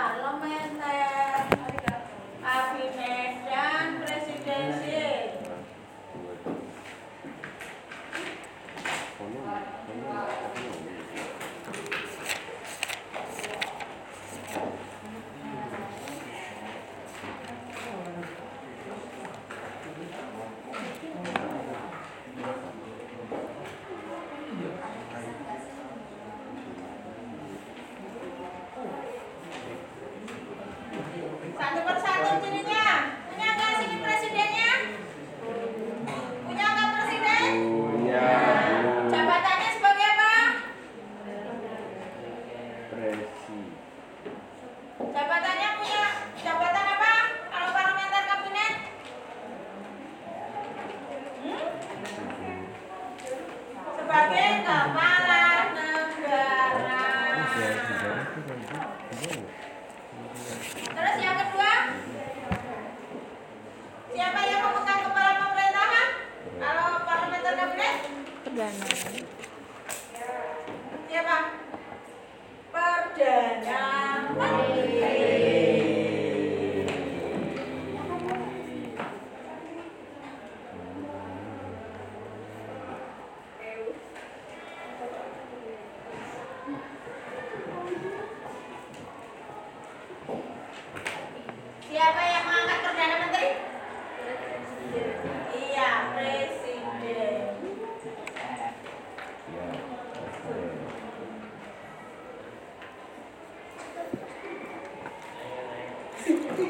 parlementer, ¿Para qué?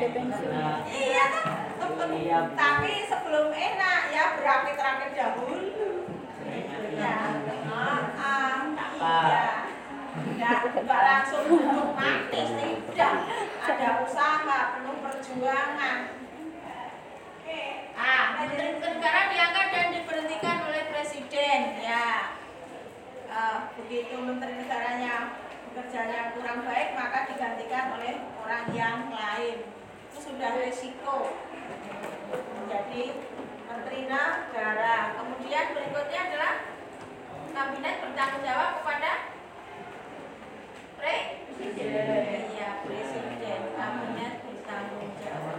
ada pensiun iya, iya kan? Iya. Tapi sebelum enak ya berakit-rakit dahulu. Iya. Ya. Ah, ah iya nggak langsung duduk mati tidak. Ada usaha penuh perjuangan. Oke. Ah menteri negara diangkat dan diberhentikan oleh presiden ya. Uh, begitu menteri negaranya bekerjanya kurang baik maka digantikan oleh orang yang lain itu sudah resiko. Menjadi menteri negara. Kemudian berikutnya adalah kabinet bertanggung jawab kepada presiden. Iya presiden. Kabinet bertanggung jawab.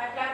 Acá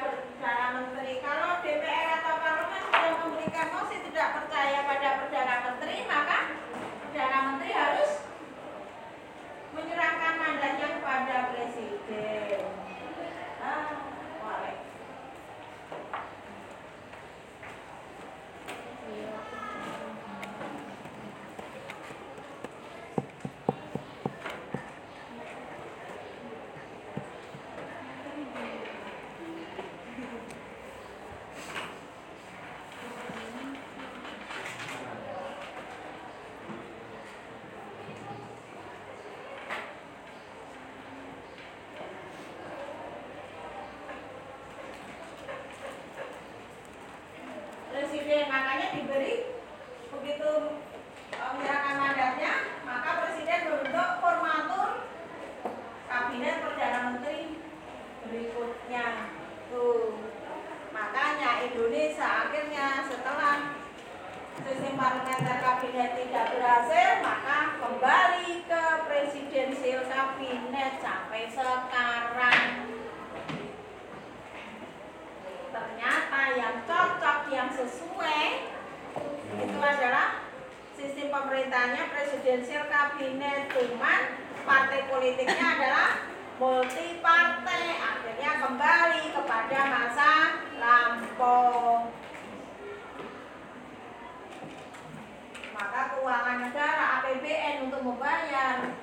negara APBN untuk membayar.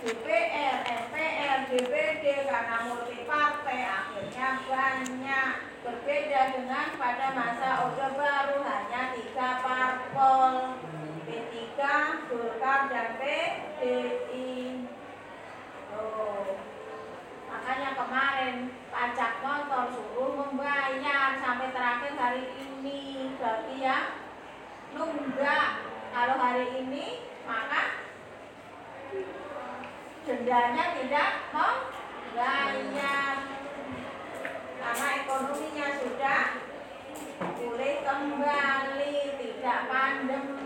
DPR, MPR, DPD karena multi partai akhirnya banyak berbeda dengan pada masa Kalau hari ini maka dendanya tidak membayar. Karena ekonominya sudah boleh kembali tidak pandemi.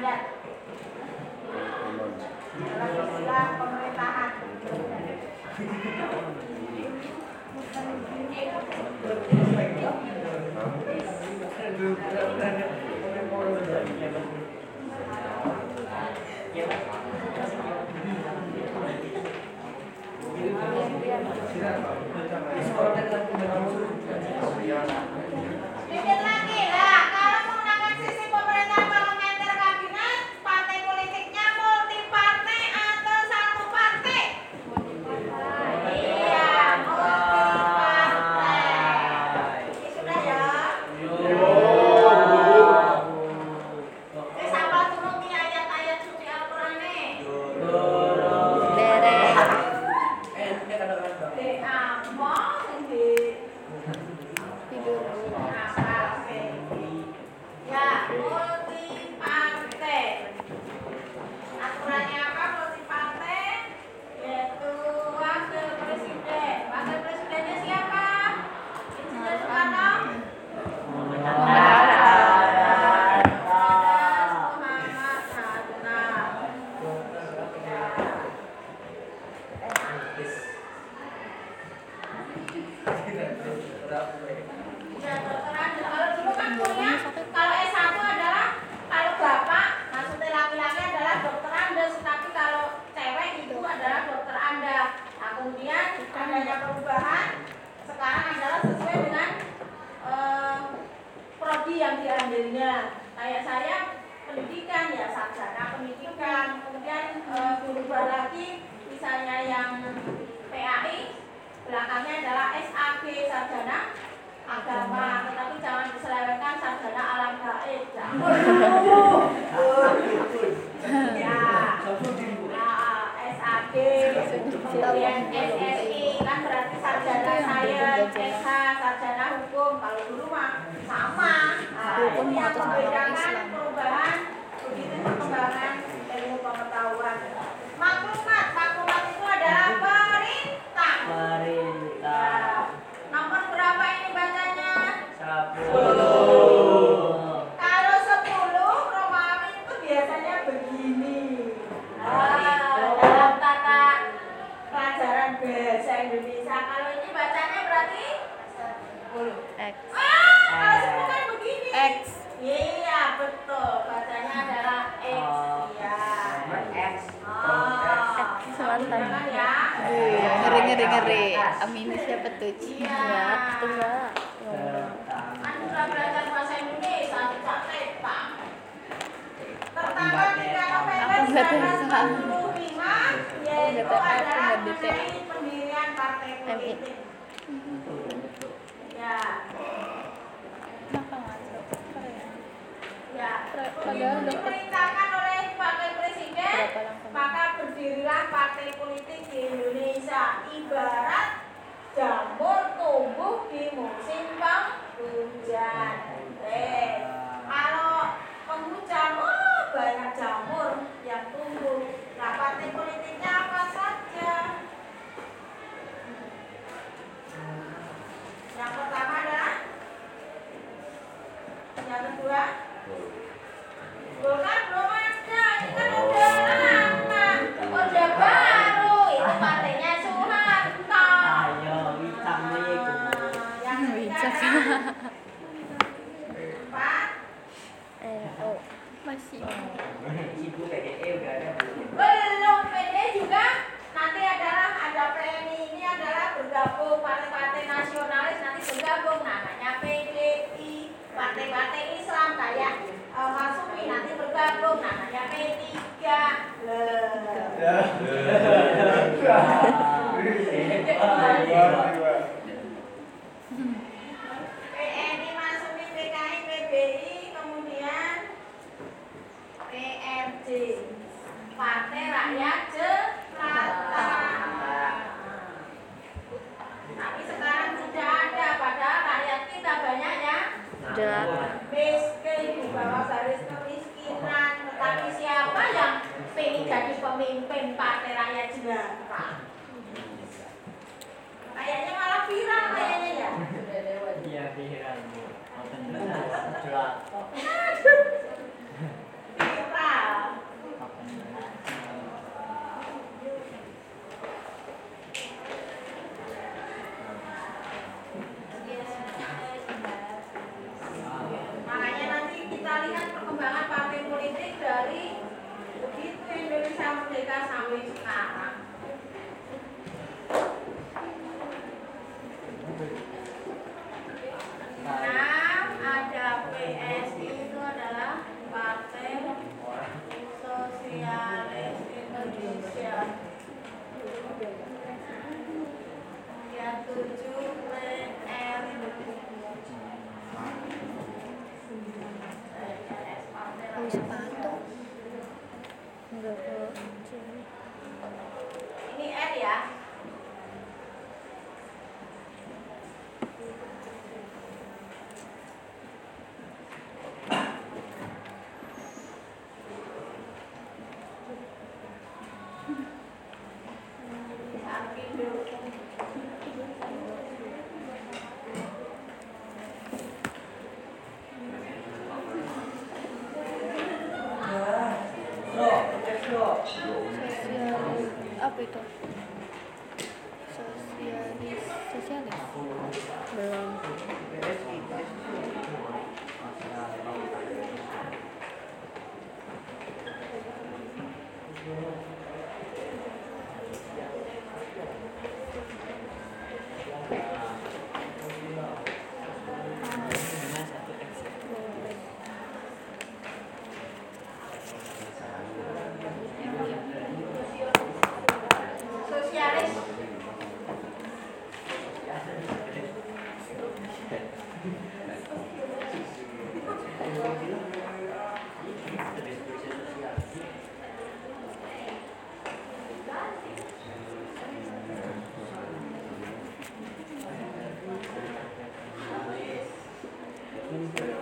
mandat dalam istilah pemerintahan lagi. Belakangnya adalah SAG sarjana agama, tetapi jangan diselewengkan sarjana alam gaib. Jangan. ya. Nah, SSI kan berarti sarjana sains, SH, sarjana hukum. Kalau dulu mah sama. Nah, ini yang membedakan perubahan begitu perkembangan ilmu pengetahuan. Maklumat, maklumat Perintah. Nomor berapa ini bacanya? Sepuluh. Kalau 10 Romawi itu biasanya begini. Ah, dalam tata pelajaran bahasa Indonesia. Kalau ini bacanya berarti X. ah, Wih, ngeri ngeri ngeri. Amin siapa tuh? Iya. Enggak, enggak. Kan sudah belajar bahasa Indonesia, tidak tepak. Pertama 3 November Aku nggak tahu. 1945 yaitu nggak tahu, aku adalah nggak detail. mengenai pendirian partai MI. politik. Ya, ya. Diperintahkan oleh Presiden? Maka berdirilah partai politik di Indonesia. Ibarat jamur tumbuh di musim penghujan. Eh, kalau penghujan, oh banyak jamur yang tumbuh. Nah, partai politiknya apa 对的 Uhum.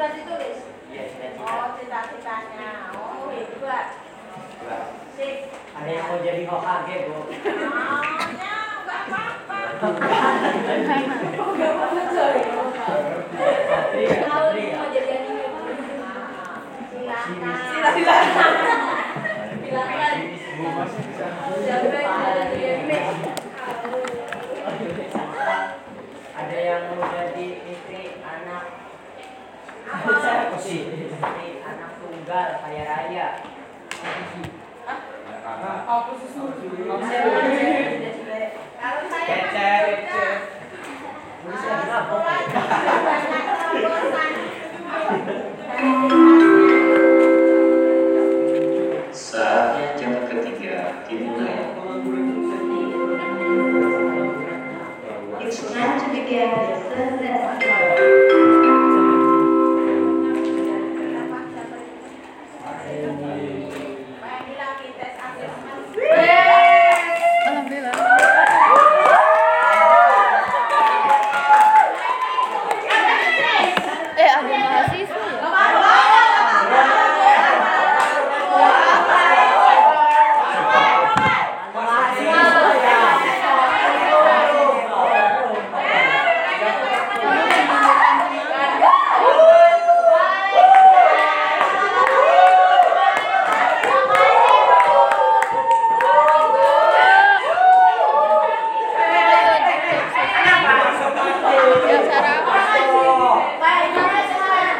sudah ditulis iya oh cita-citanya. Oh hebat sip iya. ada yang mau jadi hokage bu? Oh ya nggak apa-apa enggak apa-apa sorry kalau iya. mau jadi anime ah, silakan. Silakan. sih. Anak tunggal kaya raya. Aku susu kalau saya